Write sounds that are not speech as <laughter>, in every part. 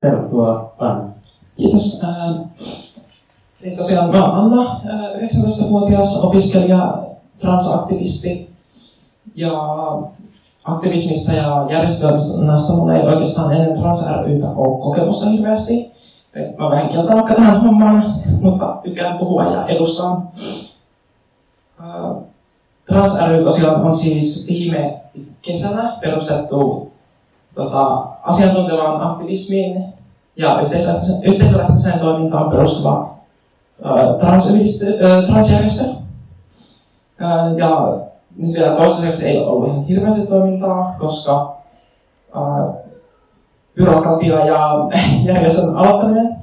Tervetuloa Anna. Kiitos. Eli tosiaan mä olen Anna, 19-vuotias opiskelija, transaktivisti. Ja aktivismista ja järjestelmästä mulla ei oikeastaan ennen Trans rytä ole kokemusta hirveästi. Mä vähän kieltämättä tähän hommaan, mutta tykkään puhua ja edustaa. Trans ry tosiaan on siis viime kesänä perustettu tota, asiantuntevaan aktivismiin ja yhteisölähtöiseen toimintaan perustuva transjärjestö. Ja nyt vielä toistaiseksi ei ole ollut ihan hirveästi toimintaa, koska byrokratia ja <laughs> järjestön aloittaminen.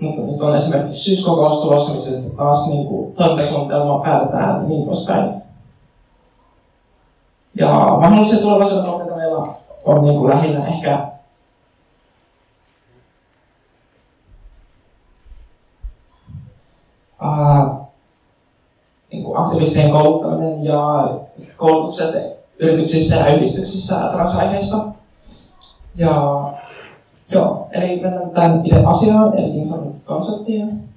Mutta nyt on esimerkiksi syyskokous tulossa, missä taas niin kuin, toimintasuunnitelma päätetään niin poispäin. Ja mahdollisia tulevaisuuden meillä on niin kuin lähinnä ehkä ää, niin kuin aktivistien kouluttaminen ja koulutukset yrityksissä ja yhdistyksissä transaiheista. Ja joo, eli mennään tämän itse asiaan, eli konseptiin.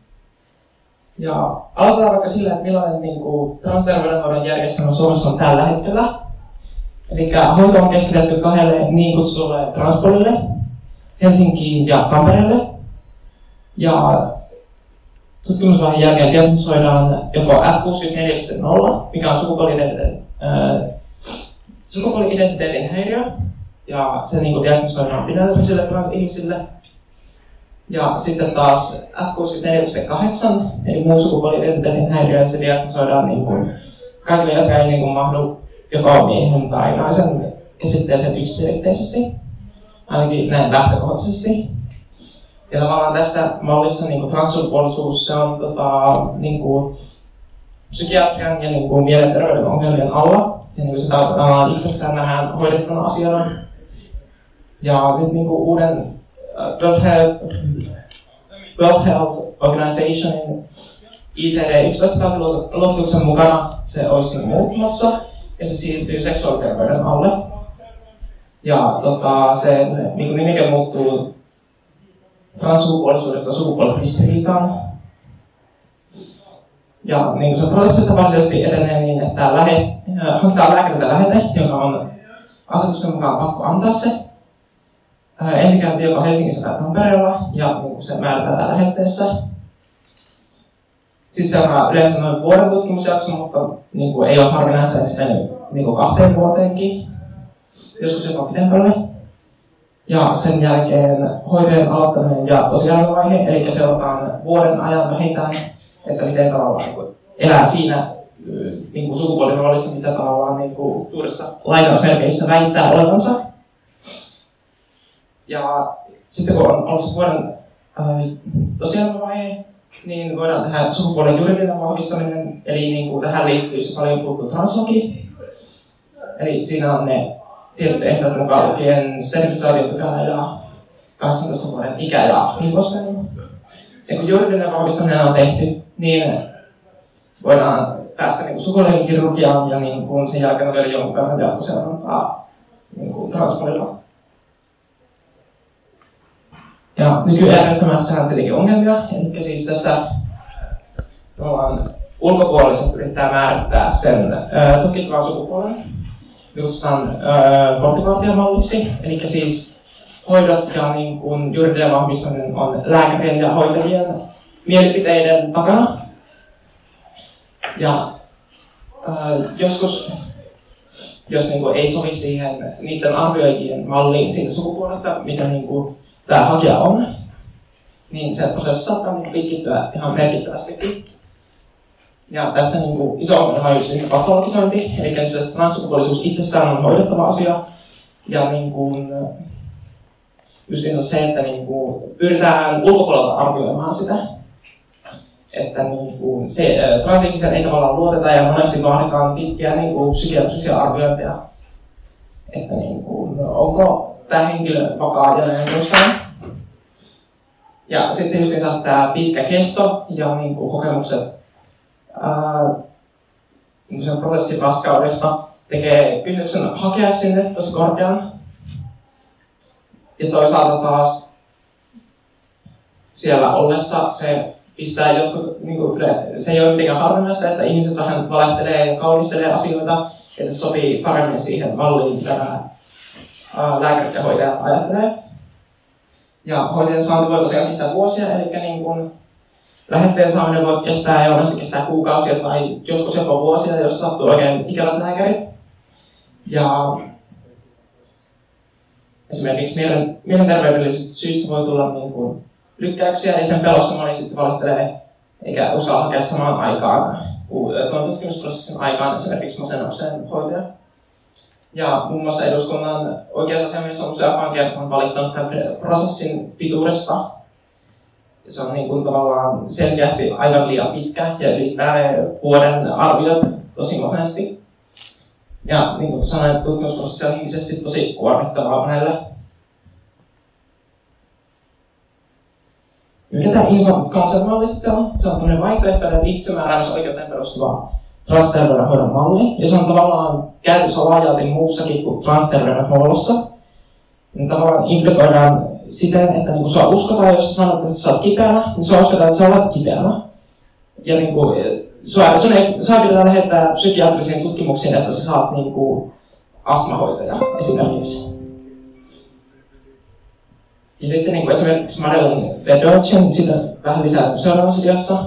Ja aloitetaan vaikka sillä, että millainen niin kuin, transterveydenhoidon järjestelmä Suomessa on tällä hetkellä. Eli hoito on keskitetty kahdelle niin kutsutulle transpolille, Helsinkiin ja Tampereelle. Ja tutkimusvaiheen jälkeen diagnosoidaan joko F64.0, mikä on sukupuoli-identiteetin häiriö, ja se niin diagnosoidaan binäärisille transihmisille. Ja sitten taas F64.8, eli muu sukupuoli-identiteetin häiriö, ja se diagnosoidaan niin kuin kaikille, jotka ei niin kuin mahdu joko miehen tai naisen käsitteeseen yksiselitteisesti, ainakin näin lähtökohtaisesti. Ja tavallaan tässä mallissa niin transsukupuolisuus, se on tota, niin kuin, psykiatrian ja niin kuin, mielenterveyden ongelmien alla. Ja niin kuin sitä uh, itsessään nähdään hoidettuna asiana. Ja nyt niin kuin, uuden uh, World Health, World Health Organizationin ICD-11-luokituksen mukana se olisi muuttumassa ja se siirtyy seksuaaliterveyden alle. Ja tota, se niin nimike muuttuu transsukupuolisuudesta sukupuoliristiriitaan. Ja niin se prosessi tavallisesti etenee niin, että lähe, äh, hankitaan lääkäriltä lähete, joka on asetusten mukaan pakko antaa se. Äh, ensikäynti joko Helsingissä tai Tampereella, ja niin se määrätään lähetteessä. Sitten seuraa yleensä noin vuoden tutkimusjakso, mutta niin kuin, ei ole harvinaista, että se menee niin kuin kahteen vuoteenkin, joskus jopa pidemmälle. Ja sen jälkeen hoitojen aloittaminen ja vaihe, eli seurataan vuoden ajan vähintään, että miten tavallaan niin elää siinä niin kuin sukupuoliroolissa, mitä tavallaan niin kuin suurissa lainausmerkeissä väittää olevansa. Ja sitten kun on ollut se vuoden äh, vaihe, niin voidaan tehdä sukupuolen juridinen vahvistaminen, eli niin kuin tähän liittyy se paljon puhuttu translogi. Eli siinä on ne tietyt ehdot mukaan lukien sterilisaatiopykälä ja 18 vuoden ikä ja niin poispäin. Ja kun juridinen vahvistaminen on tehty, niin voidaan päästä niin sukupuolen kirurgiaan ja niin kuin sen jälkeen vielä jonkun verran jatkoseurantaa niin kuin transpolilla. Ja nykyjärjestelmässä on tietenkin ongelmia, eli siis tässä ulkopuoliset yrittää määrittää sen tutkittavan sukupuolen kutsutaan äh, portugaatiamalliksi, eli siis hoidot ja niin kuin juridinen vahvistaminen on lääkärien ja hoitajien mielipiteiden takana. Ja äh, joskus, jos niin kuin, ei sovi siihen niiden arvioijien malliin siitä sukupuolesta, mitä niin kuin, tämä hakija on, niin se prosessi saattaa niin pitkittyä ihan merkittävästikin. Ja tässä niin kuin, iso ongelma on just se patologisointi, eli se transsukupuolisuus itsessään on hoidettava asia. Ja niin kuin, justiinsa se, että niin kuin, pyritään ulkopuolelta arvioimaan sitä. Että niin kuin, se, transihmisen ei tavallaan luoteta ja monesti vaaditaan pitkiä niin kuin, psykiatrisia arviointeja. Että niin kuin, onko tämä henkilö vakaa näin poispäin. Ja sitten just tämä pitkä kesto ja niin kuin, kokemukset niin sen prosessin raskaudesta tekee kynnyksen hakea sinne tosi korkean. Ja toisaalta taas siellä ollessa se pistää jotkut, niin kuin, se ei ole mitenkään harvinaista, että ihmiset vähän valehtelee ja kaunistelee asioita, että sopii paremmin siihen malliin, mitä lääkärit ja hoitajat ajattelee. Ja hoitajan saanti voi tosiaan kestää vuosia, eli niin kuin, lähetteen saaminen voi kestää ja se kestää kuukausia tai joskus jopa vuosia, jos sattuu oikein ikävät lääkärit. Ja esimerkiksi mielen, mielenterveydellisistä syistä voi tulla niin kuin lykkäyksiä ja sen pelossa moni sitten valittelee eikä uskalla hakea samaan aikaan tuon tutkimusprosessin aikaan esimerkiksi masennuksen hoitoja. Ja muun muassa eduskunnan oikeusasiamies on useampaan kertaan valittanut tämän prosessin pituudesta. Se on niin kuin tavallaan selkeästi aivan liian pitkä ja ylittää vuoden arviot tosi monesti. Ja niin kuin sanoin, tutkimusprosessi on henkisesti tosi kuormittavaa monelle. Mikä tämä info sitten on? Se on tämmöinen vaihtoehtoinen itsemääräämisoikeuteen perustuva transterveydenhoidon malli, ja se on tavallaan käytössä laajalti muussakin kuin transterveydenhuollossa. Niin tavallaan implikoidaan siten, että niin sua uskotaan, jos sä sanot, että sä oot kipeänä, niin sua uskotaan, että sä olet kipeänä. Ja niin kuin, sua pitää lähettää psykiatrisiin tutkimuksiin, että sä saat niin kuin, astmahoitaja esimerkiksi. Ja sitten niin kuin esimerkiksi Madeline Vedocin, sitä vähän lisää seuraavassa diassa,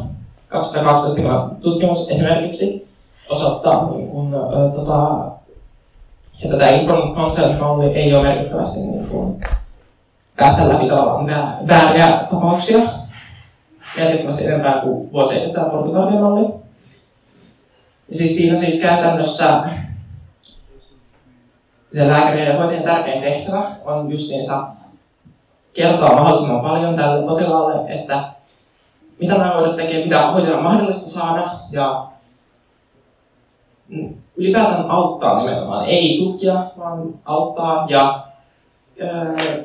2012 tutkimus esimerkiksi osoittaa, niin kuin, ä, tota, tämä informed consent malli ei ole merkittävästi niin kuin, päästä läpi tavallaan vääriä tapauksia merkittävästi enempää kuin vuosi estää Portugalin malli. Ja siis siinä siis käytännössä se lääkärin ja hoitajan tärkein tehtävä on justiinsa kertoa mahdollisimman paljon tälle potilaalle, että mitä nämä hoidot tekee, mitä hoitajan on mahdollista saada ja ylipäätään auttaa nimenomaan. Ei tutkia, vaan auttaa ja öö,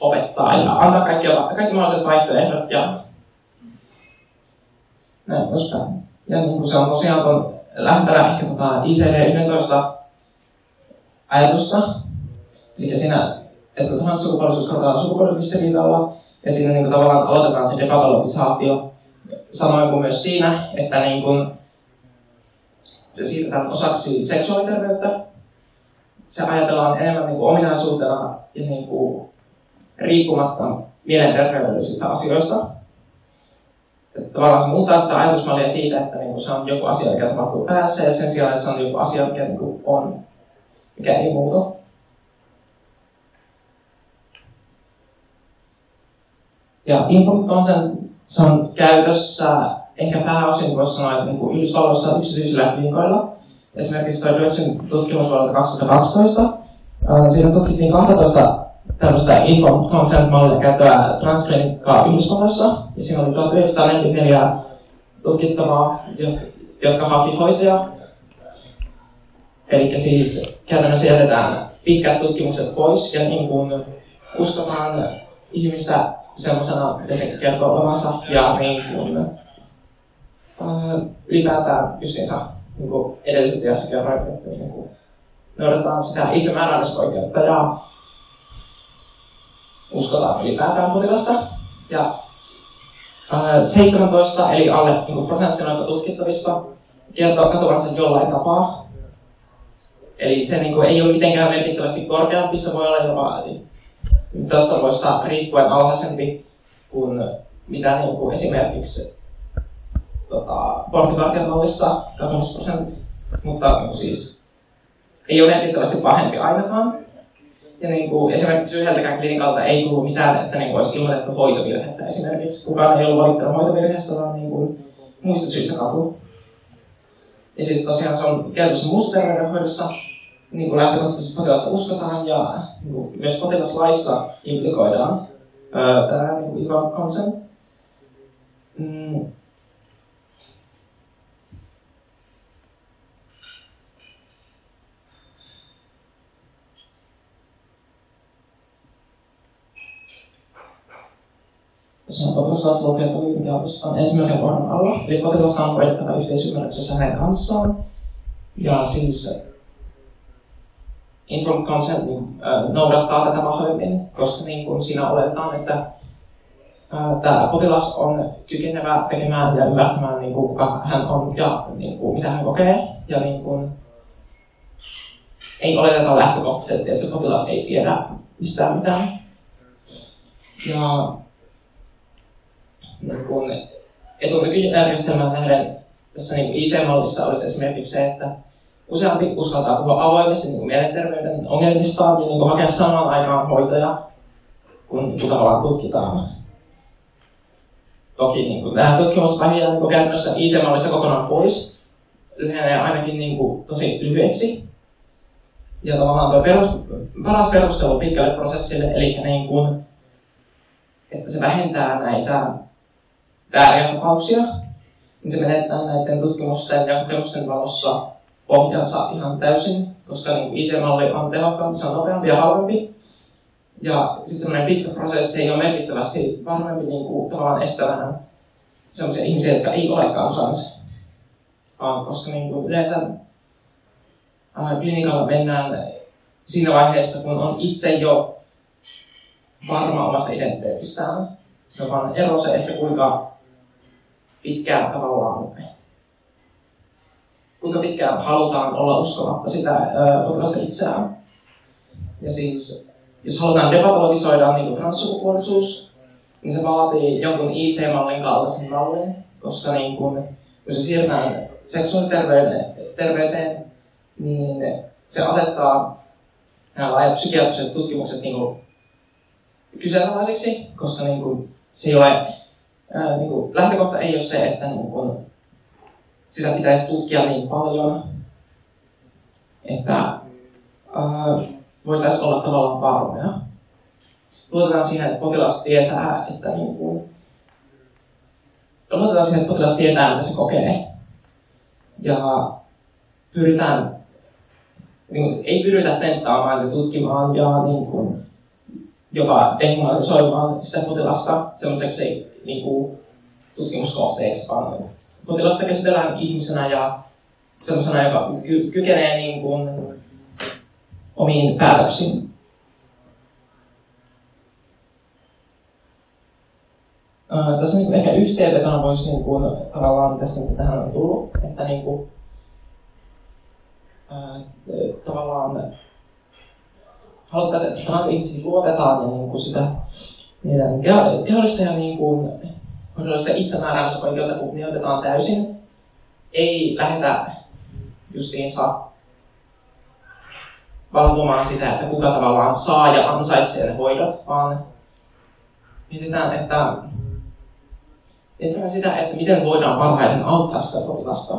opettaa ja antaa kaikki, kaikki mahdolliset vaihtoehdot ja näin poispäin. Ja niin kuin se on tosiaan tuon lähtönä ehkä tota ICD-11 ajatusta, eli siinä että kun transsukupuolisuus katsotaan sukupuoliristiriidalla, ja siinä niin kuin, tavallaan aloitetaan se depatologisaatio, samoin kuin myös siinä, että niin kuin, se siirretään osaksi seksuaaliterveyttä. Se ajatellaan enemmän niin kuin ominaisuutena ja niin kuin, riippumatta mielenterveydellisistä asioista. Että tavallaan se muuttaa sitä ajatusmallia siitä, että niin kuin, se on joku asia, mikä tapahtuu päässä, ja sen sijaan, että se on joku asia, mikä niin kuin, on, mikä ei muutu. Ja Infoconsent se on käytössä ehkä pääosin voisi sanoa, että niin Yhdysvalloissa yksityisillä klinikoilla. Esimerkiksi tuo Deutschen tutkimus vuodelta 2012. Siinä tutkittiin 12 tämmöistä info consent mallia käyttävää transklinikkaa Yhdysvalloissa. Ja siinä oli 1944 tutkittavaa, jotka haki hoitaja. Eli siis käytännössä jätetään pitkät tutkimukset pois ja niin kuin uskotaan ihmistä semmoisena, mitä se kertoo olevansa, ja niin kuin, ylipäätään justiinsa niin kuin edellisessä työssä kerroin, että niin kuin, noudatetaan sitä itsemääräämisoikeutta ja uskotaan ylipäätään potilasta. Ja äh, 17 eli alle niin prosentti noista tutkittavista kertoo katuvansa jollain tapaa. Eli se niin kuin, ei ole mitenkään merkittävästi korkeampi, se voi olla jopa tasoista riippuen alhaisempi kuin mitä niin kuin esimerkiksi tota, Portugalin mallissa katumisprosentti, mutta niin kuin siis ei ole merkittävästi pahempi ainakaan. Ja niin kuin, esimerkiksi yhdeltäkään klinikalta ei tullut mitään, että niin kuin olisi ilmoitettu hoitovirhettä esimerkiksi. Kukaan ei ollut valittanut hoitovirheestä, vaan niin kuin, muista syistä katu. Ja siis tosiaan se on käytössä muussa terveydenhoidossa, niin kuin lähtökohtaisesti potilasta uskotaan ja niin kuin myös potilaslaissa implikoidaan tämä niin kuin consent. Mm. Tosiaan potilaslaissa lukee mikä ensimmäisen kohdan alla, eli potilas on hoidettava yhteisymmärryksessä hänen kanssaan. Ja siis informed consent niin, äh, noudattaa tätä vahvemmin, koska niin kuin siinä oletetaan, että äh, tämä potilas on kykenevä tekemään ja ymmärtämään, niin kuin, kuka hän on ja niin kuin, mitä hän kokee. Ja niin kuin, ei oleteta lähtökohtaisesti, että se potilas ei tiedä mistään mitään. Ja niin kun etunykyjärjestelmään nähden tässä niin IC-mallissa olisi esimerkiksi se, että useampi uskaltaa puhua avoimesti niin mielenterveyden ongelmistaan ja niin hakea samaan aikaan hoitoja, kun tavallaan tutkitaan. Toki niin tämä tutkimusvaihe niin käytännössä IC-mallissa kokonaan pois, lyhenee ainakin niin kuin, tosi lyhyeksi. Ja tavallaan tuo perus, paras perustelu pitkälle prosessille, eli niin kuin, että se vähentää näitä vääriä tapauksia, niin se menettää näiden tutkimusten ja kokemusten valossa pohjansa ihan täysin, koska niin IC-malli on tehokkaampi, se on nopeampi ja halvempi. Ja sitten semmoinen pitkä prosessi ei ole merkittävästi varmempi niin kuin, tavallaan estämään sellaisia ihmisiä, jotka ei olekaan trans. Vaan koska niin kuin, yleensä ää, klinikalla mennään siinä vaiheessa, kun on itse jo varma omasta identiteetistään. Se on vaan ero se, että kuinka pitkään tavallaan, kuinka pitkään halutaan olla uskomatta sitä potilasta itseään. Ja siis, jos halutaan depatologisoida niin transsukupuolisuus, niin se vaatii jonkun IC-mallin kaltaisen mallin, koska niin kun, kun se siirretään seksuaaliterveyteen, niin se asettaa nämä laajat psykiatriset tutkimukset niin kyseenalaisiksi, koska niin kuin, se ei ole niin kuin, lähtökohta ei ole se, että niin kuin, sitä pitäisi tutkia niin paljon, että ää, voitaisiin olla tavallaan varmoja. Luotetaan siihen, että potilas tietää, että niin kuin, luotetaan siihen, että potilas tietää, mitä se kokee. Ja pyritään, niin, ei pyritä tenttaamaan ja tutkimaan ja niin kuin, jopa dehumanisoimaan sitä potilasta sellaiseksi niin tutkimuskohteeksi, vaan potilasta käsitellään ihmisenä ja sellaisena, joka ky- kykenee niin kuin, omiin päätöksiin. Uh, tässä niin ehkä yhteenvetona voisi niin kuin, tavallaan tästä, mitä tähän on tullut, että niin kuin, uh, tavallaan haluttaisiin, että transihmisiin luotetaan ja niin kuin sitä meidän kehollista ja niin kuin, se itsemääräämisoikeutta kunnioitetaan täysin. Ei lähdetä justiinsa valvomaan sitä, että kuka tavallaan saa ja ansaitsee ne hoidot, vaan mietitään, että mietitään sitä, että miten voidaan parhaiten auttaa sitä potilasta.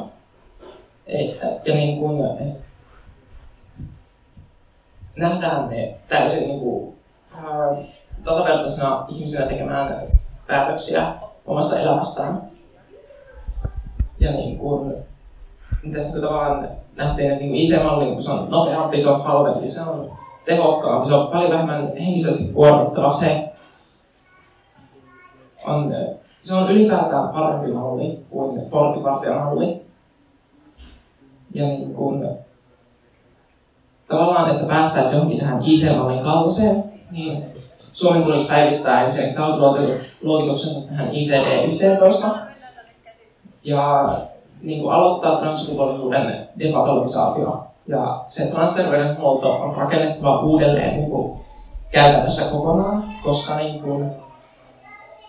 Ja niin kuin, nähdään ne täysin niin kuin, tasavertaisena ihmisenä tekemään päätöksiä omasta elämästään. Ja niin kuin, tässä niin tavallaan nähtiin, että niin IC-malli, kun se on nopeampi, se on halvempi, se on tehokkaampi, se on paljon vähemmän henkisesti kuormittava. Se on, se on ylipäätään parempi malli kuin porttipartion malli. Ja niin kuin, tavallaan, että päästäisiin johonkin tähän IC-mallin kaltaiseen, niin Suomen tulisi päivittää ensin tautiluokituksensa tähän ICD-11 ja niin kuin aloittaa transsukupuolisuuden depatologisaatio. Ja se transterveydenhuolto on rakennettava uudelleen niin kuin käytännössä kokonaan, koska niin kuin,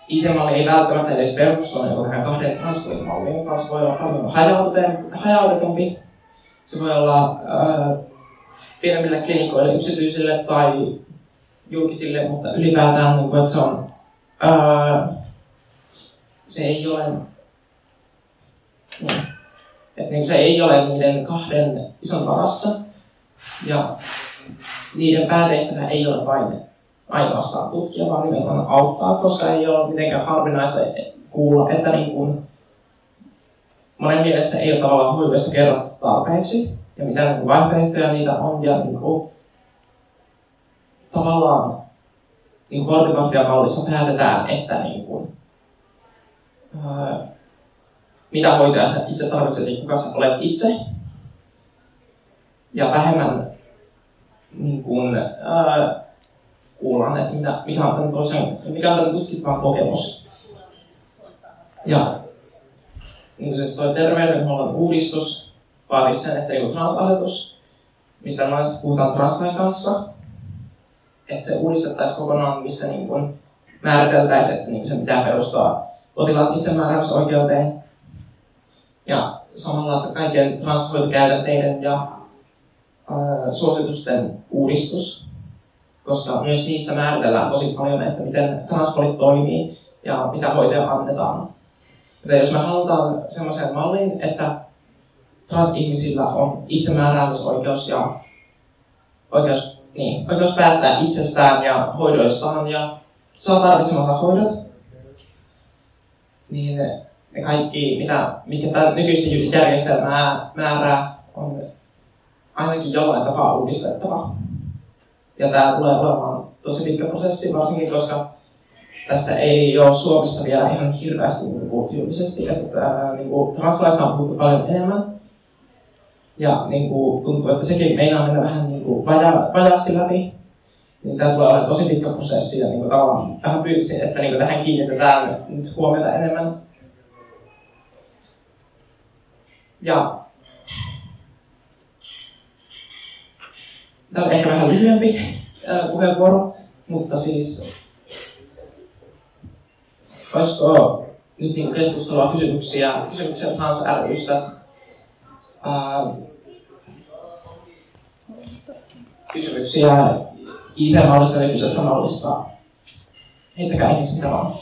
IC-malli ei välttämättä edes perustu niin tähän kahden transpuolimalliin, vaan se voi olla paljon hajautetumpi. Se voi olla äh, pienemmille klinikoille, yksityisille tai julkisille, mutta ylipäätään, niin kuin, että se on, ää, se ei ole, niin, että niin se ei ole niiden kahden ison varassa, ja niiden päätehtävä ei ole vain ainoastaan tutkia, vaan nimenomaan auttaa, koska ei ole mitenkään harvinaista kuulla, että niin kuin, monen mielestä ei ole tavallaan hoidosta kerrottu tarpeeksi, ja mitä niin vaihtoehtoja niitä on, ja niin kuin, tavallaan niin mallissa päätetään, että niin kuin, ää, mitä hoitaja sä itse tarvitset, niin kuka sä olet itse. Ja vähemmän niin kuin, ää, kuullaan, että mitä, mikä on tämän toisen, mikä on tämän tutkittavan kokemus. Ja niin kuin siis toi terveydenhuollon uudistus vaatisi sen, että niin transasetus, mistä puhutaan translain kanssa, että se uudistettaisiin kokonaan, missä niin kuin määriteltäisiin, että niin se pitää perustua potilaan itsemääräämisoikeuteen. Ja samalla että kaikkien transhoitokäytänteiden ja ää, suositusten uudistus, koska myös niissä määritellään tosi paljon, että miten transpolit toimii ja mitä hoitoja annetaan. Että jos me halutaan semmoisen mallin, että transihmisillä on itsemääräämisoikeus ja oikeus, niin, oikeus päättää itsestään ja hoidoistaan ja saa tarvitsemansa hoidot, niin ne kaikki, mitä, mikä tämä nykyistä järjestelmää määrää, on ainakin jollain tapaa uudistettava. Ja tämä tulee olemaan tosi pitkä prosessi, varsinkin koska tästä ei ole Suomessa vielä ihan hirveästi niin puhuttu julkisesti. Että, niin kuin, translaista on puhuttu paljon enemmän. Ja niin kuin, tuntuu, että sekin meinaa mennä vähän kuin, vaja, vajaasti läpi. Niin tämä tulee olemaan tosi pitkä prosessi ja niin kuin, tavallaan vähän pyytäisin, että niin tähän kiinnitetään nyt huomiota enemmän. Ja Tämä on ehkä vähän lyhyempi puheenvuoro, mutta siis olisiko nyt niin keskustelua, kysymyksiä, kysymyksiä Trans rystä? Kysymyksiä IC-mallista, nykyisestä mallista. Heittäkää ensin sitä vaan.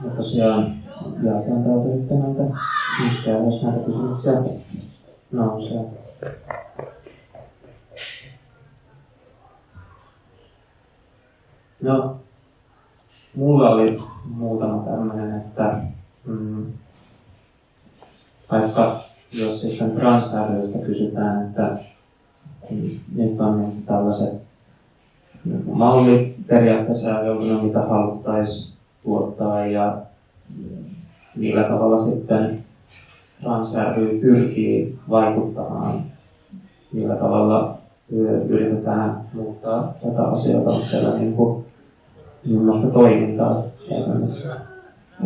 No tosiaan, jatkan täältä nyt näitä, mitkä jos näitä kysymyksiä nousee. No, mulla oli muutama tämmöinen, että mm, vaikka jos sitten transarvioista kysytään, että nyt on niin tällaiset mallit periaatteessa joutunut, mitä haluttaisiin tuottaa ja millä tavalla sitten transarvio pyrkii vaikuttamaan, millä tavalla yritetään muuttaa tätä asioita, siellä niin kuin millaista toimintaa käytännössä.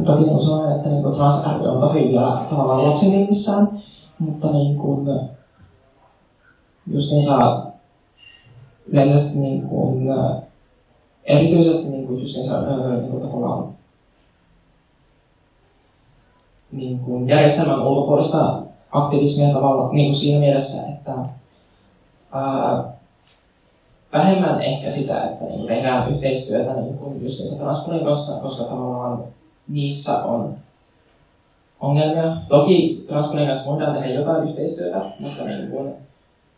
Toki niin kuin sanoin, että niin trans on tosi vielä tavallaan lapsinimissään, mutta niin kuin, just saa yleisesti niin kuin, erityisesti niin kuin just niin kuin tavallaan niin kuin järjestelmän ulkopuolista aktivismia tavalla niin kuin siinä mielessä, että ää, vähemmän ehkä sitä, että niin tehdään yhteistyötä niin kuin just niissä transponin kanssa, koska tavallaan niissä on ongelmia. Toki transponin kanssa voidaan tehdä jotain yhteistyötä, mutta niin kuin,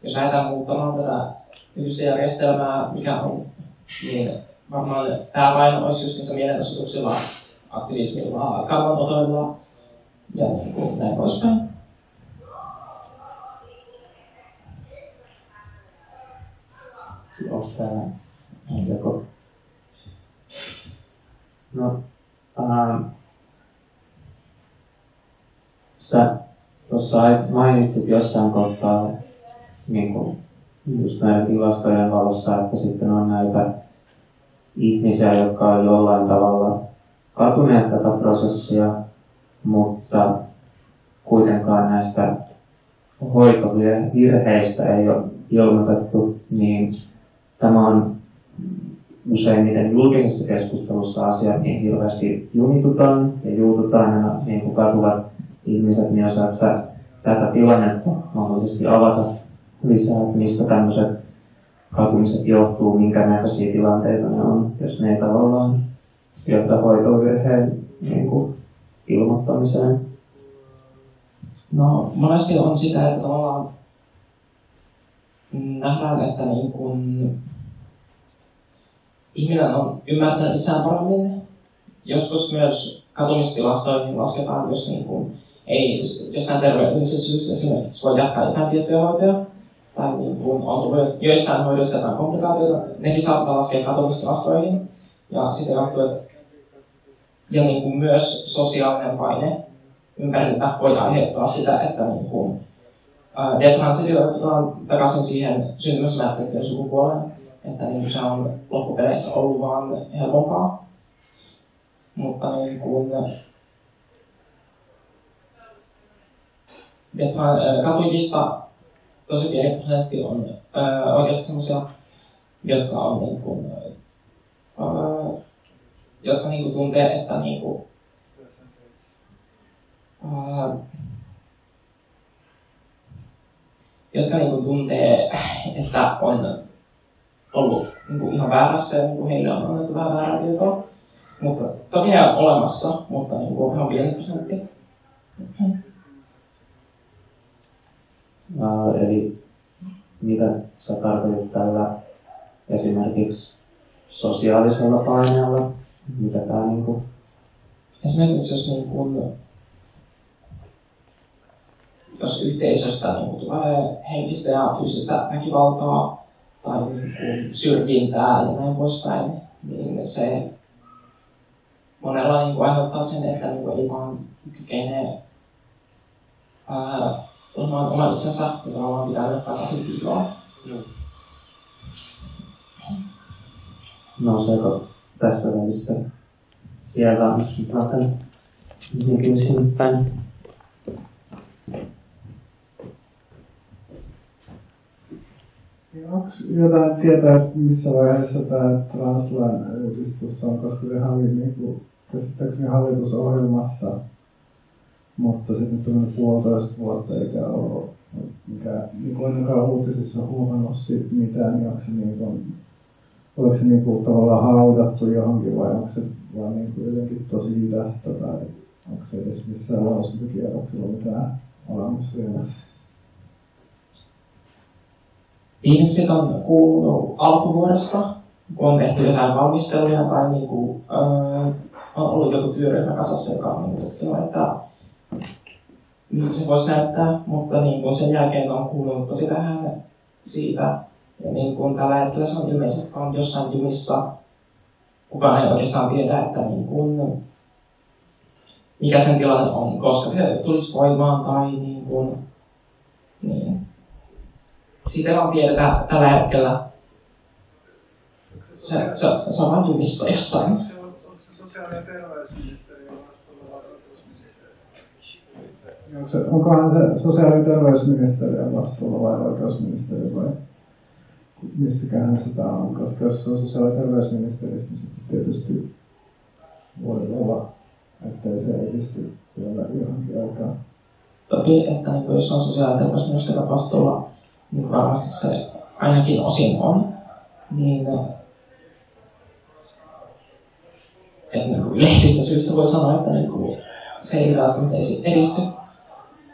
jos lähdetään muuttamaan tätä nykyistä mikä on, niin varmaan pääpaino olisi just niissä mielenosoituksilla, aktivismilla, kannanotoilla ja niin kuin näin poispäin. onko täällä joko... No, ähm, sä tuossa mainitsit jossain kohtaa niin kuin, just näiden tilastojen valossa, että sitten on näitä ihmisiä, jotka on jollain tavalla katuneet tätä prosessia, mutta kuitenkaan näistä hoitovirheistä ei ole ilmoitettu, niin Tämä on useimmiten julkisessa keskustelussa asia, niin hirveästi jumitutaan ja juututaan ja niin kuin katuvat ihmiset, niin osaat sä tätä tilannetta mahdollisesti avata lisää, että mistä tämmöiset katumiset johtuu, minkä näköisiä tilanteita ne on, jos ne ei tavallaan johta hoitovirheen niin kuin, ilmoittamiseen. No monesti on sitä, että tavallaan nähdään, että niin kun ihminen on ymmärtänyt itseään paremmin. Joskus myös katumistilastoihin lasketaan, jos niin kun ei jossain terveydellisessä syystä esimerkiksi voi jatkaa jotain tiettyjä hoitoja, tai niin kun on joistain hoidoista jotain komplikaatioita, nekin saattaa laskea katumistilastoihin. Ja sitten että ja niin kuin myös sosiaalinen paine ympäriltä voi aiheuttaa sitä, että niin kuin Vietnam sijoitetaan takaisin siihen syntymässä määritettyyn sukupuoleen, että niin se on loppupeleissä ollut vaan helpompaa. Mutta niin kuin, Vietnam katujista tosi pieni prosentti on ää, oikeasti sellaisia, jotka on niin kuin, ää, jotka niin kuin tuntee, että niin kuin, ää, jotka niin kuin tuntee, että on ollut niin kuin ihan väärässä ja niin kuin heille on annettu vähän väärää tietoa. Mutta toki on olemassa, mutta niin kuin ihan pieni prosentti. Uh, eli mitä sä tarkoitat tällä esimerkiksi sosiaalisella paineella? Mitä tää niinku... Esimerkiksi jos niin kuin jos yhteisöstä niin kuin tulee henkistä ja fyysistä väkivaltaa tai niin kuin syrjintää ja näin poispäin, niin se monella niin kuin aiheuttaa sen, että niin ei vaan kykene oman, oman itsensä ja tavallaan pitää takaisin piiloon. Nouseeko tässä välissä siellä on sinne päin? Onko jotain tietoa, että missä vaiheessa tämä translain uudistus on, koska se oli niin kuin, käsittääkseni hallitusohjelmassa, mutta se nyt on puolitoista vuotta eikä ole mikä, niin kuin ainakaan uutisissa huomannut siitä mitään, niin onko se, niin kuin, oliko se niin kuin, tavallaan haudattu johonkin vai onko se vaan niin kuin jotenkin tosi hidasta tai onko se edes missään lausuntokierroksella mitään olemassa vielä? ihmiset on kuulunut alkuvuodesta, kun on tehty jotain valmisteluja tai niin kuin, äh, on ollut joku työryhmä kasassa, joka on niin tutkinut, että miltä se voisi näyttää, mutta niin kuin sen jälkeen on kuulunut tosi vähän siitä. Ja niin kuin tällä hetkellä se on ilmeisesti on jossain jumissa. Kukaan ei oikeastaan tiedä, että niin kuin, mikä sen tilanne on, koska se tulisi voimaan tai niin kuin, niin siitä vaan tiedetään tällä hetkellä. Se, se, se on vain jumissa jossain. Onkohan se sosiaali- ja terveysministeriön vastuulla vai oikeusministeriö vai missäkään se tämä on, koska jos se on sosiaali- ja terveysministeriössä, niin sitten tietysti voi olla, ettei se edisty vielä johonkin aikaan. Toki, että niin jos on sosiaali- ja terveysministeriön vastuulla, niin varmasti se ainakin osin on, niin että niin kuin yleisistä syistä voi sanoa, että niin kuin se ei välttämättä edisty,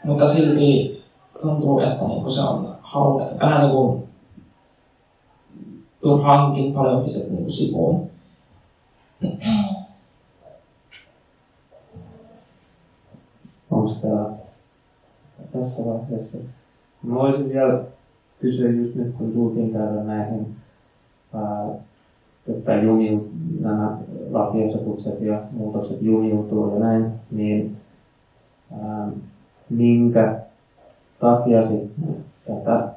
mutta silti tuntuu, että niin se on halu, vähän niin kuin turhaankin paljon pistetty niin sivuun. <clears throat> Onko tämä tässä vaiheessa? Mä voisin vielä kysyä just nyt, kun tultiin täällä näihin, että jumiu, nämä lakiehdotukset ja muutokset jumiutuu ja näin, niin ää, minkä takia sitten tätä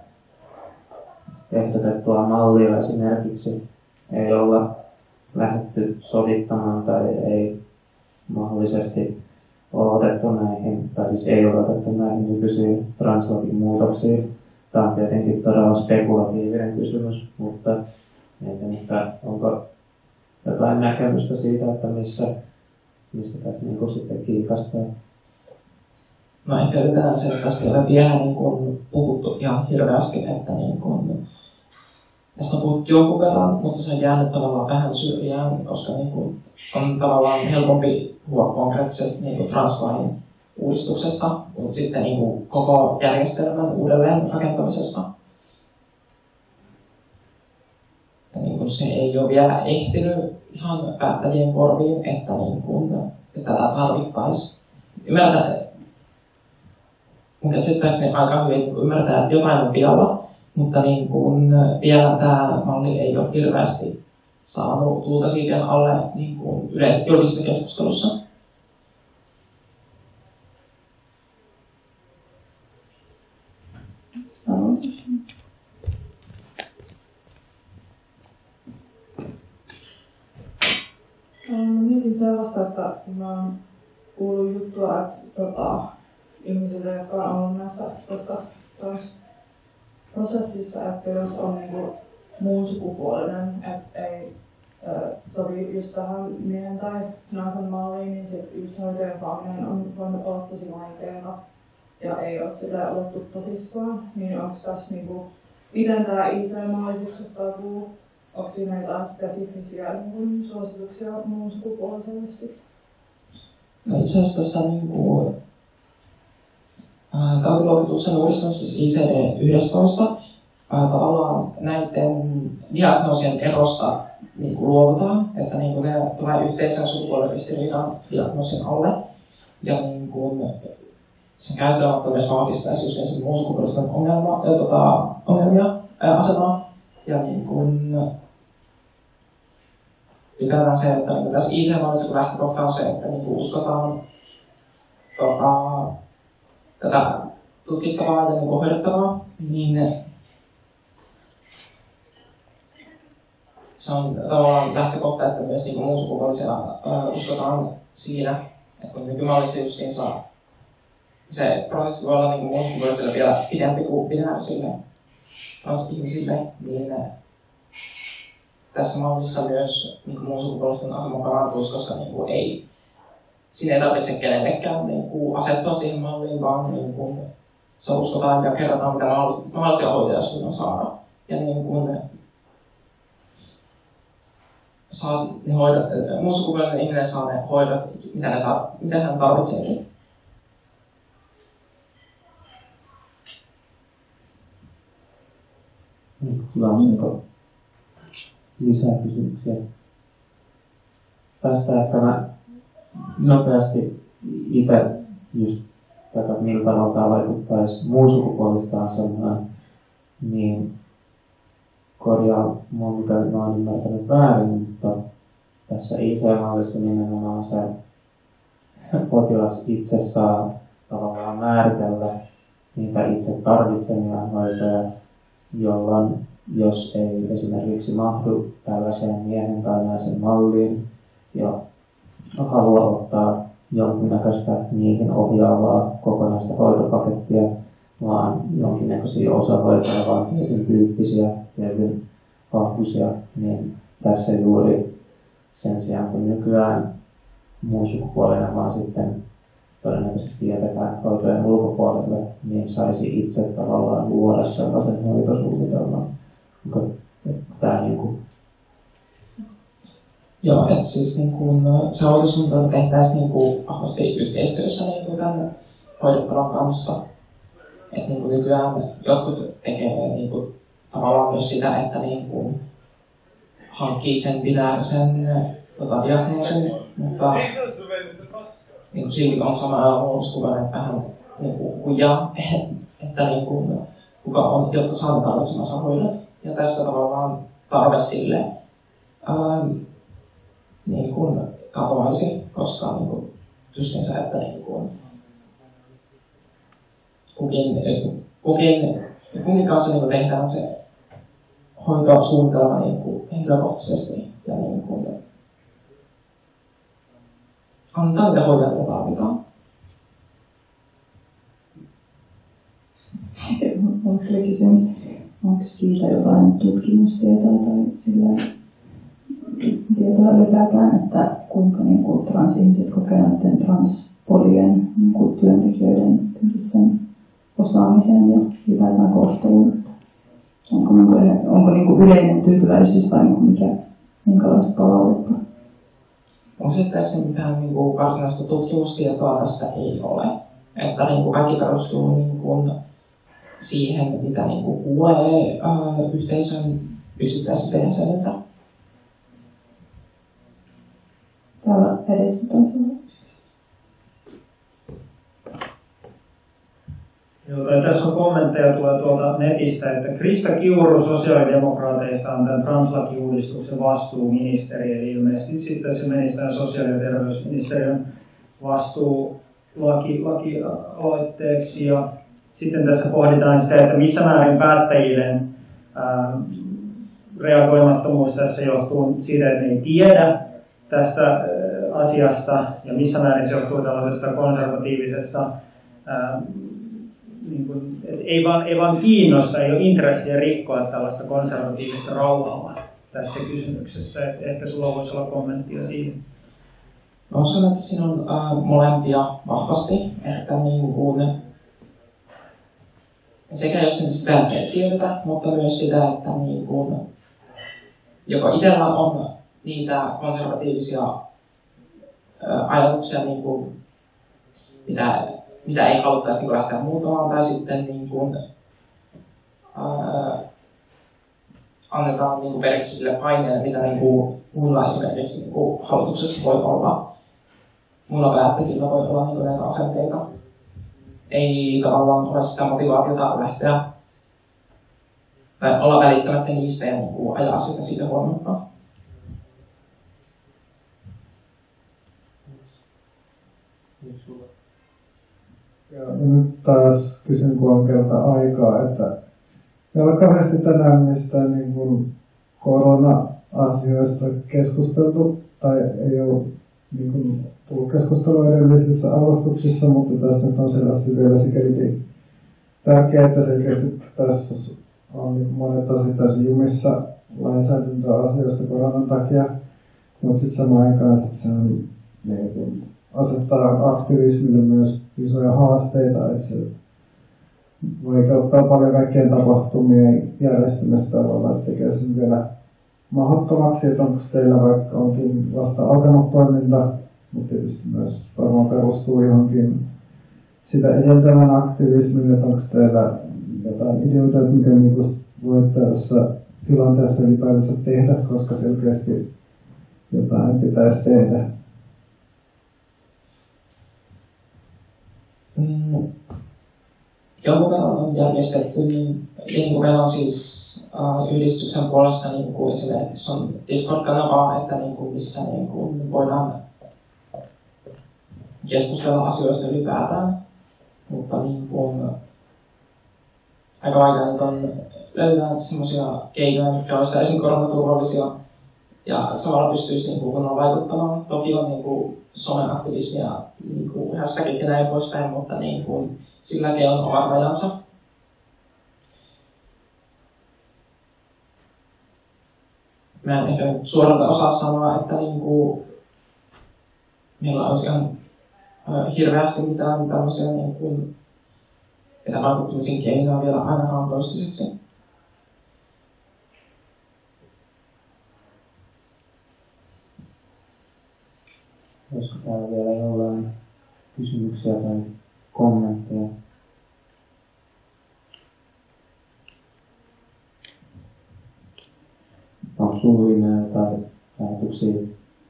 ehdotettua mallia esimerkiksi ei olla lähdetty sovittamaan tai ei mahdollisesti ole otettu näihin, tai siis ei ole otettu näihin nykyisiin translakin muutoksiin. Tämä on tietenkin todella spekulatiivinen kysymys, mutta mietin, että onko jotain näkemystä siitä, että missä, missä tässä niin sitten kiikastaa. No ehkä että tästä ei ole vielä niin kuin puhuttu ihan hirveästi, että niin kuin, tästä on puhuttu jonkun verran, mutta se on jäänyt tavallaan vähän syrjään, koska niin kuin, on tavallaan helpompi puhua konkreettisesti niin translain uudistuksesta, kuin sitten niin kuin koko järjestelmän uudelleen rakentamisesta. Niin kuin se ei ole vielä ehtinyt ihan päättäjien korviin, että, niin kuin, että tätä tarvittaisiin. Ymmärtää, mun käsittääkseni aika hyvin ymmärtää, että jotain on vialla, mutta niin kuin äh, vielä tämä malli ei ole hirveästi saanut tuulta siitä alle niin kuin yleis- julkisessa keskustelussa. Mä mietin sellaista, että mä oon kuullut juttua, että tota, on tässä, tässä prosessissa, että jos on niinku muun sukupuolinen, että ei ö, sovi just tähän miehen tai naisen malliin, niin sit just hoitajan saaminen on voinut olla tosi vaikeaa ja ei ole sitä otettu tosissaan, niin onko tässä niinku, miten tämä IC-malli suhtautuu, onko siinä jotain spesifisiä niin suosituksia muun sukupuoliselle sitten? No itse asiassa tässä niin kuin, tautiluokituksen uudistamisessa ICD-11 tavallaan näiden diagnoosien erosta niin kuin luovutaan, että niin kuin ne tulee yhteisen sukupuoliristiriidan diagnoosin alle. Ja niin kuin, sen käyttöönotto myös vahvistaisi just sen muun sukupuolisten ongelma, ja, tota, ongelmia ää, asemaa. Ja niin kuin, ylipäätään se, että niin tässä IC-mallissa kun lähtökohta on se, että niin kuin uskotaan tota, tätä tutkittavaa ja niin hoidettavaa, niin se on tavallaan lähtökohta, että myös niin muun sukupuolisia uskotaan siinä, että kun nykymallissa justiin saa se prosessi voi olla niin muun sukupuolisille vielä pidempi kuin binäärisille transihmisille, niin tässä mallissa myös niin muun sukupuolisten asema parantuisi, koska niin kuin ei, siinä ei tarvitse kenellekään niin kuin asettua siihen malliin, vaan niin kuin, se uskotaan ja kerrotaan, mitä mahdollisia hoitoja on saada. Ja niin kuin, saa ne hoidot, muun sukupuolinen ihminen saa ne hoidot, mitä, ne tar- mitä hän tarvitseekin. Hyvä, onko lisää kysymyksiä? Tästä ehkä mä nopeasti itse just tätä, millä tavalla tämä vaikuttaisi muun sukupuolista asemaan, niin korjaa mua, mitä mä oon ymmärtänyt väärin, mutta tässä IC-mallissa nimenomaan se potilas itse saa tavallaan määritellä niitä itse tarvitsemia hoitoja, jolloin jos ei esimerkiksi mahdu tällaiseen miehen tai naisen malliin ja halua ottaa jonkinnäköistä niihin ohjaavaa kokonaista hoitopakettia, vaan jonkinnäköisiä osahoitoja, vaan tietyn tyyppisiä, tietyn vahvuisia, niin tässä juuri sen sijaan, kun nykyään muun sukupuolena vaan sitten todennäköisesti jätetään hoitojen ulkopuolelle, niin saisi itse tavallaan luoda sellaisen hoitosuunnitelman. Tämä niin kuin Joo, että siis niin kuin, se hoitosuunnitelma tehtäisiin niin kuin vahvasti yhteistyössä niin kuin tämän hoidettavan kanssa. Että niin kuin nykyään jotkut tekee niin kuin, tavallaan myös sitä, että niin kuin, hankkii sen binäärisen tota, diagnoosin, mutta niin kuin silti on sama muodoskuva, että hän niin kuin, kujaa, <laughs> että niin kuin, kuka on, jotta saa tarvitsemansa hoidot. Ja tässä tavallaan tarve sille ähm, niin kuin katoaisi, koska niin kuin, justiinsa, että niin kuin, kukin, kukin, kukin kanssa niin kuin tehdään se hoitosuunnitelma niin kuin henkilökohtaisesti ja niin kuin, antaa niitä mitä tarvitaan. Onko kysymys, onko siitä jotain tutkimustietoa tai sillä tietoa ylipäätään, että kuinka niin kuin, transihmiset kokevat näiden transpolien niin kuin, työntekijöiden sen osaamisen ja ylipäätään kohtelun. Onko, onko, onko niin kuin yleinen tyytyväisyys vai niin kuin mikä, minkälaista palautetta? Onko se tässä mitään niin kuin, varsinaista tutkimustietoa tästä ei ole. Että niin kuin, kaikki perustuu niin kuin, siihen, mitä niin kuin, kuulee äh, yhteisön yksittäisiltä jäseniltä. Joo, tässä on kommentteja tulee tuolta netistä, että Krista Kiuru sosiaalidemokraateista on tämän translakiuudistuksen vastuuministeri, eli ilmeisesti sitten se menisi tämän sosiaali- ja terveysministeriön vastuulaki, lakialoitteeksi. Ja sitten tässä pohditaan sitä, että missä määrin päättäjille ää, reagoimattomuus tässä johtuu siitä, että ei tiedä tästä asiasta ja missä määrin se johtuu tällaisesta konservatiivisesta ää, niin kuin, ei, vaan, ei vaan kiinnosta, ei ole intressiä rikkoa tällaista konservatiivista rauhaa tässä kysymyksessä. Et ehkä sulla voisi olla kommenttia siihen. Mä uskon, että siinä on äh, molempia vahvasti, että niin kuin, sekä jos sitä tiedetä, mutta myös sitä, että niin kuin, joko itsellä on niitä konservatiivisia ajatuksia, niin kuin, mitä, mitä ei haluttaisi niin lähteä muuttamaan, tai sitten niin kuin, äh, annetaan niin kuin periksi sille paineelle, mitä niin kuin, muilla esimerkiksi niin kuin, hallituksessa voi olla mulla päättäjillä voi olla niin näitä asenteita. Ei tavallaan ole sitä motivaatiota lähteä tai olla välittämättä niistä ja niin kuin ajaa sitä siitä huomiota. Ja nyt taas kysyn, kun on kerta aikaa, että ei ole kauheasti tänään mistään niin kuin korona-asioista keskusteltu, tai ei ole niin kuin tullut keskustelua edellisissä alustuksissa, mutta tässä nyt on selvästi vielä sikäli tärkeää, että selkeästi tässä on niin monet asiat täysin jumissa lainsäädäntöasioista koronan takia, mutta sitten samaan aikaan sit se on, niin kuin, asettaa aktivismille myös isoja haasteita, että se vaikeuttaa paljon kaikkien tapahtumien järjestämistä tavalla, että tekee sen vielä mahdottomaksi, että onko teillä vaikka onkin vasta alkanut toiminta, mutta tietysti myös varmaan perustuu johonkin sitä edeltävän aktivismin, että onko teillä jotain ideoita, että miten niin voit tässä tilanteessa ylipäätänsä tehdä, koska selkeästi jotain pitäisi tehdä. Jonkun verran on järjestetty, niin, niin kuin meillä on siis uh, yhdistyksen puolesta niin kuin esimerkiksi on Discord-kanava, että niin kuin, missä niin kuin, voidaan keskustella asioista ylipäätään. Mutta niin kuin, aika vaikea nyt on löytää sellaisia keinoja, mitkä olisivat täysin koronaturvallisia ja samalla pystyisi niin kuin, vaikuttamaan. Toki on niin kuin, someaktivismia, niin kuin, hashtagit ja näin poispäin, mutta niin kuin, silläkin on omat rajansa. mä en ehkä suoralta osaa sanoa, että niin kuin, meillä olisi ihan hirveästi mitään tämmöisiä niin kuin, etävaikuttamisen keinoja vielä ainakaan toistaiseksi. Olisiko täällä vielä jollain kysymyksiä tai kommentteja? onko sinulla viimeinen jotain ajatuksia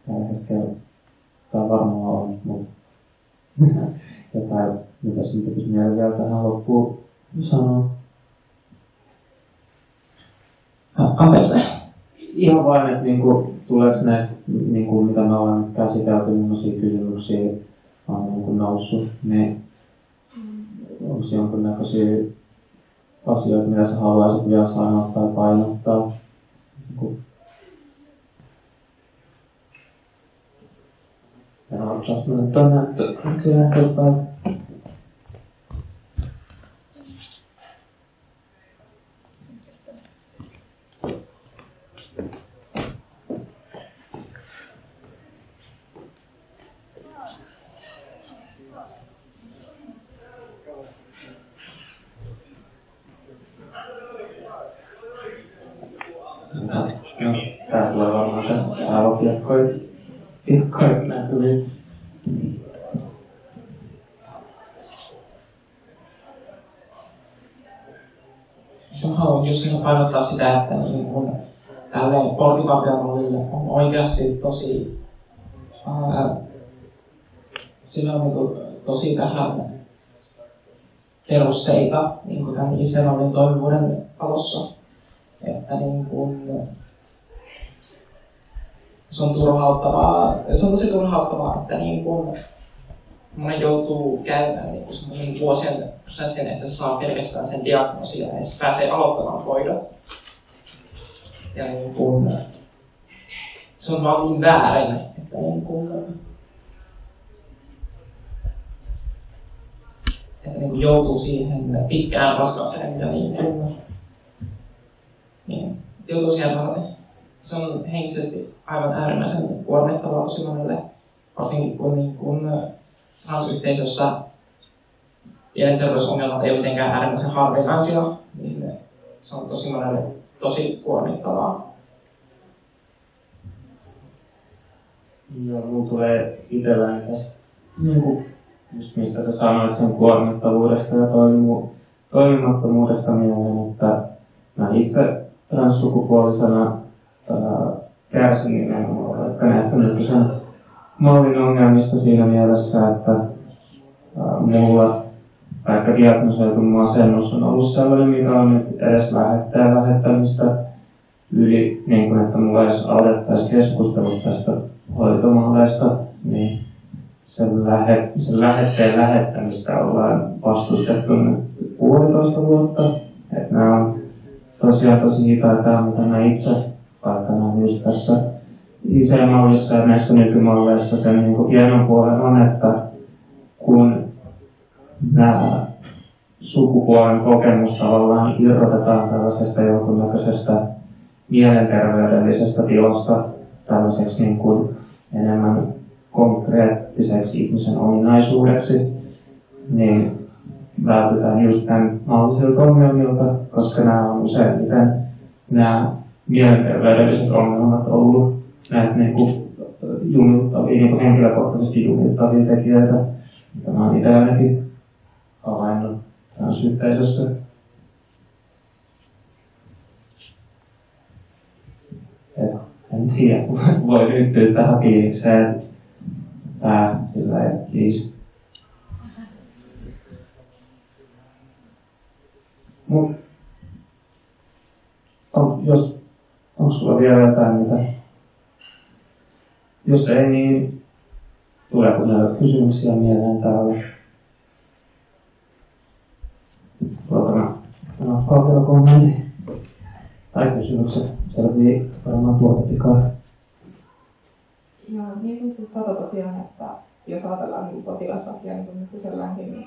tällä hetkellä? Tai varmaan on, mutta <laughs> jotain, mitä sinun tekisi mieleen vielä tähän loppuun sanoa? Anteeksi. Ihan vain, että niinku, tuleeko näistä, niinku, mitä me ollaan nyt käsitelty, millaisia kysymyksiä on niinku noussut, niin onko jonkinnäköisiä asioita, mitä sä haluaisit vielä sanoa tai painottaa? Ja ottaisi mennä tonne, että se näköistä painottaa sitä, että niin kuin, tälle polkipapiamallille on oikeasti tosi, ää, sillä on niin kuin, tosi vähän perusteita niin kuin tämän Israelin toimivuuden valossa. Että niin kuin, se on turhauttavaa, se on tosi turhauttavaa, että niin kuin, moni joutuu käymään niin vuosien prosessin, että se saa pelkästään sen diagnoosin ja se pääsee aloittamaan hoidot. Ja niin kuin, se on vaan niin väärin, että en kuunnella. Että niin joutuu siihen pitkään raskaaseen, mitä niin kuunnella. Niin, joutuu siihen vähän. Se on henkisesti aivan äärimmäisen kuormittavaa tosi monelle, varsinkin kun, niin kun transyhteisössä mielenterveysongelmat ei ole mitenkään äärimmäisen harvinaisia, niin se on tosi monelle tosi kuormittavaa. Joo, mulla tulee itselläni tästä, niin kuin, just mistä sä sanoit sen kuormittavuudesta ja toimimu, toimimattomuudesta mieleen, että mä itse transsukupuolisena kärsin nimenomaan vaikka näistä nykyisen mallin ongelmista siinä mielessä, että ää, mulla vaikka diagnosoitu masennus on ollut sellainen, mikä on nyt edes lähettää lähettämistä yli, niin kuin että mulla edes aloitettaisiin keskustelut tästä hoitomalleista, niin sen, lähe, sen lähetteen lähettämistä ollaan vastustettu nyt puolitoista vuotta. Että nämä on tosiaan tosi hitaita, mitä mä itse aikanaan just tässä IC-mallissa ja näissä nykymalleissa sen niin kuin hienon puolen on, että kun nämä sukupuolen kokemus tavallaan irrotetaan tällaisesta jonkunnäköisestä mielenterveydellisestä tilasta tällaiseksi niin kuin enemmän konkreettiseksi ihmisen ominaisuudeksi, niin vältytään just tämän mahdollisilta ongelmilta, koska nämä on useimmiten nämä mielenterveydelliset ongelmat ollut. Näitä niin kuin, jumittavia, niin henkilökohtaisesti jumittavia tekijöitä, mitä mä oon itse ainakin havainnut tässä yhteisössä. Et, en tiedä, <laughs> voi yhtyä tähän fiilikseen. Tää sillä ei. Mut, on, jos Onko sulla vielä jotain, mitä? Jos ei, niin tuleeko näitä kysymyksiä mieleen täällä? Tuolta mä annan vielä kommentti. Tai kysymykset selvii varmaan tuolta pikaa. Joo, niin siis tota tosiaan, että jos ajatellaan niin potilaslakia niin kuin nykyiselläänkin, niin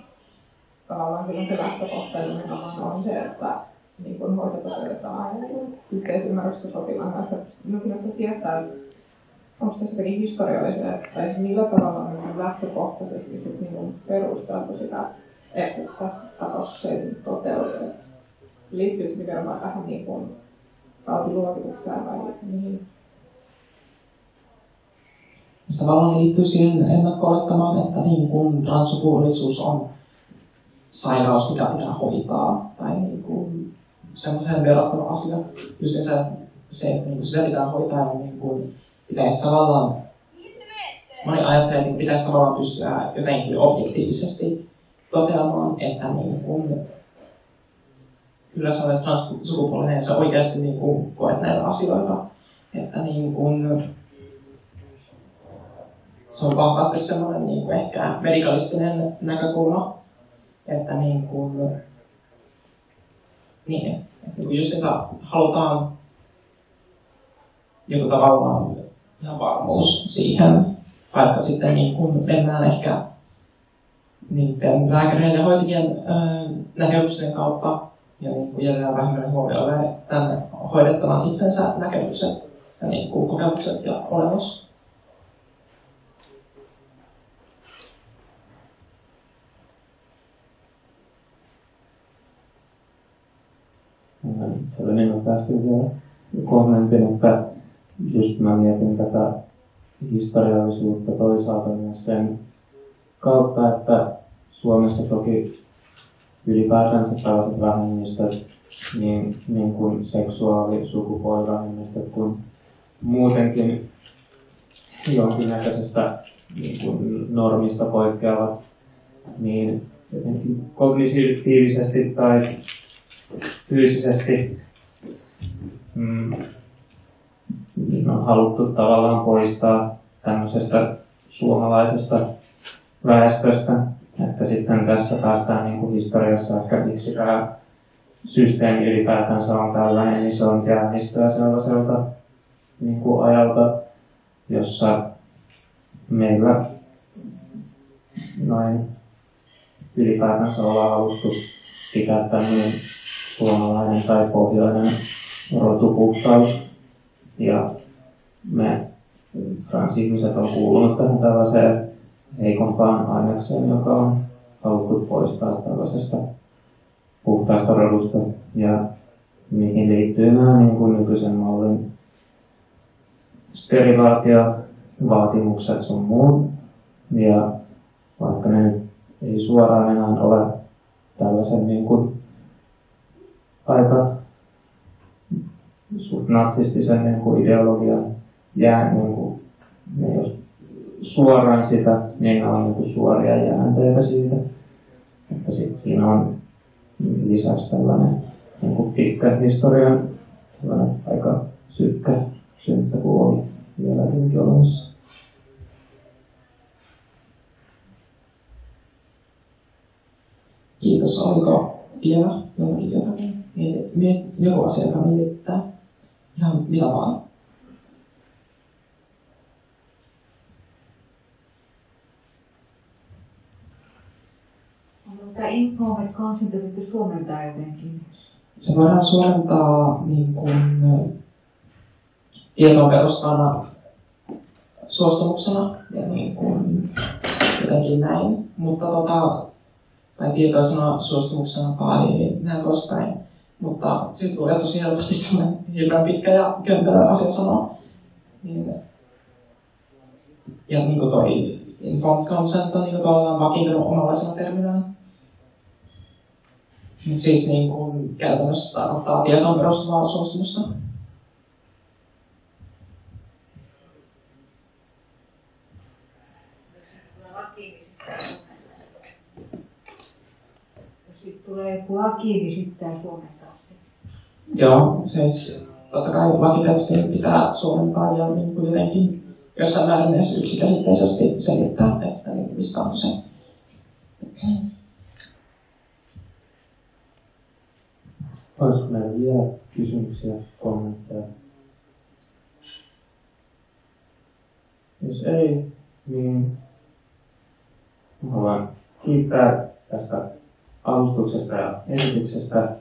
tavallaan kyllä se lähtökohtainen on se, että niin kuin hoitotovereita aina niin yhteisymmärryksessä potilaan kanssa. No kyllä se tietää, onko tässä jotakin historiallisia, tai siis millä tavalla niin lähtökohtaisesti sit niin perusteltu sitä, että tässä tapauksessa ei toteudu. Liittyy se nimenomaan tähän niin kuin tautiluokitukseen vai mihin? Tavallaan liittyy siihen ennakko että niin kuin transsukupuolisuus on sairaus, mikä pitää hoitaa, tai niin kuin semmoiseen verrattava asia. Just se, että niin sitä pitää hoitaa, niin kuin, pitäisi tavallaan, moni ajattelee, että pitäisi tavallaan pystyä jotenkin objektiivisesti toteamaan, että niin kuin, kyllä sä olet transsukupuolinen, sä oikeasti niin kuin, koet näitä asioita. Että niin kuin, se on vahvasti semmoinen niin kuin ehkä medikalistinen näkökulma, että niin kuin, niin, että niin just saa, halutaan joku tavallaan ihan varmuus siihen, vaikka sitten niin kun mennään ehkä niiden lääkäreiden ja hoitajien näkemysten kautta ja niin kuin jätetään vähemmän huomioon tänne hoidettavan itsensä näkemykset ja niin kuin kokemukset ja olemus. itselleni on päästy vielä kommentin, että just mä mietin tätä historiallisuutta toisaalta myös sen kautta, että Suomessa toki ylipäätänsä tällaiset vähemmistöt, niin, niin kuin seksuaali- sukupuolivähemmistöt, kuin muutenkin jonkinnäköisestä niin kuin normista poikkeavat, niin jotenkin kognitiivisesti tai fyysisesti mm, niin on haluttu tavallaan poistaa tämmöisestä suomalaisesta väestöstä, että sitten tässä päästään niin kuin historiassa ehkä miksi tämä systeemi ylipäätänsä on tällainen, niin se on käynnistöä sellaiselta niin kuin ajalta, jossa meillä noin ylipäätänsä olla alustus pitää tämmöinen suomalainen tai pohjoinen rotupuhtaus. Ja me transihmiset on kuulunut tähän tällaiseen heikompaan ainekseen, joka on haluttu poistaa tällaisesta puhtaasta rodusta. Ja mihin liittyy nämä niin kuin nykyisen mallin sterilaatiovaatimukset sun muut. Ja vaikka ne ei suoraan enää ole tällaisen niin kuin aika suht natsistisen niin kuin ideologian jää, niin kuin, ne ole suoraan sitä, niin ne on niin kuin suoria jäänteitä siitä. Että sitten siinä on lisäksi tällainen niin kuin pitkä historian tällainen aika synkkä, synkkä puoli vieläkin olemassa. Kiitos. Oliko vielä jollakin jotakin? Joku asia, joka mietittää? Ihan mitä vaan. Tämä Informed Consent sitten suomentaa jotenkin? Se voidaan suomentaa niin kuin, tietoon perustana suostumuksena ja niin kuin, jotenkin näin. Mutta tota, tai tietoisena suostumuksena tai näin poispäin. Mutta sitten tulee tosi helposti sellainen hirveän pitkä ja kömpelö asia sanoa. Niin, ja niin kuin toi informed consent on niin kuin tavallaan vakiintunut omanlaisena terminään. Mutta siis niin kuin käytännössä tarkoittaa tietoon perustuvaa suostumusta. tulee joku laki, niin sitten tämä suomentaa se. Joo, siis totta kai lakitekstiin pitää suomentaa ja niin kuin jotenkin jossain määrin edes yksikäsitteisesti selittää, että niin mistä on se. Olisiko meillä vielä kysymyksiä, kommentteja? Jos ei, niin haluan kiittää tästä alustuksesta ja esityksestä.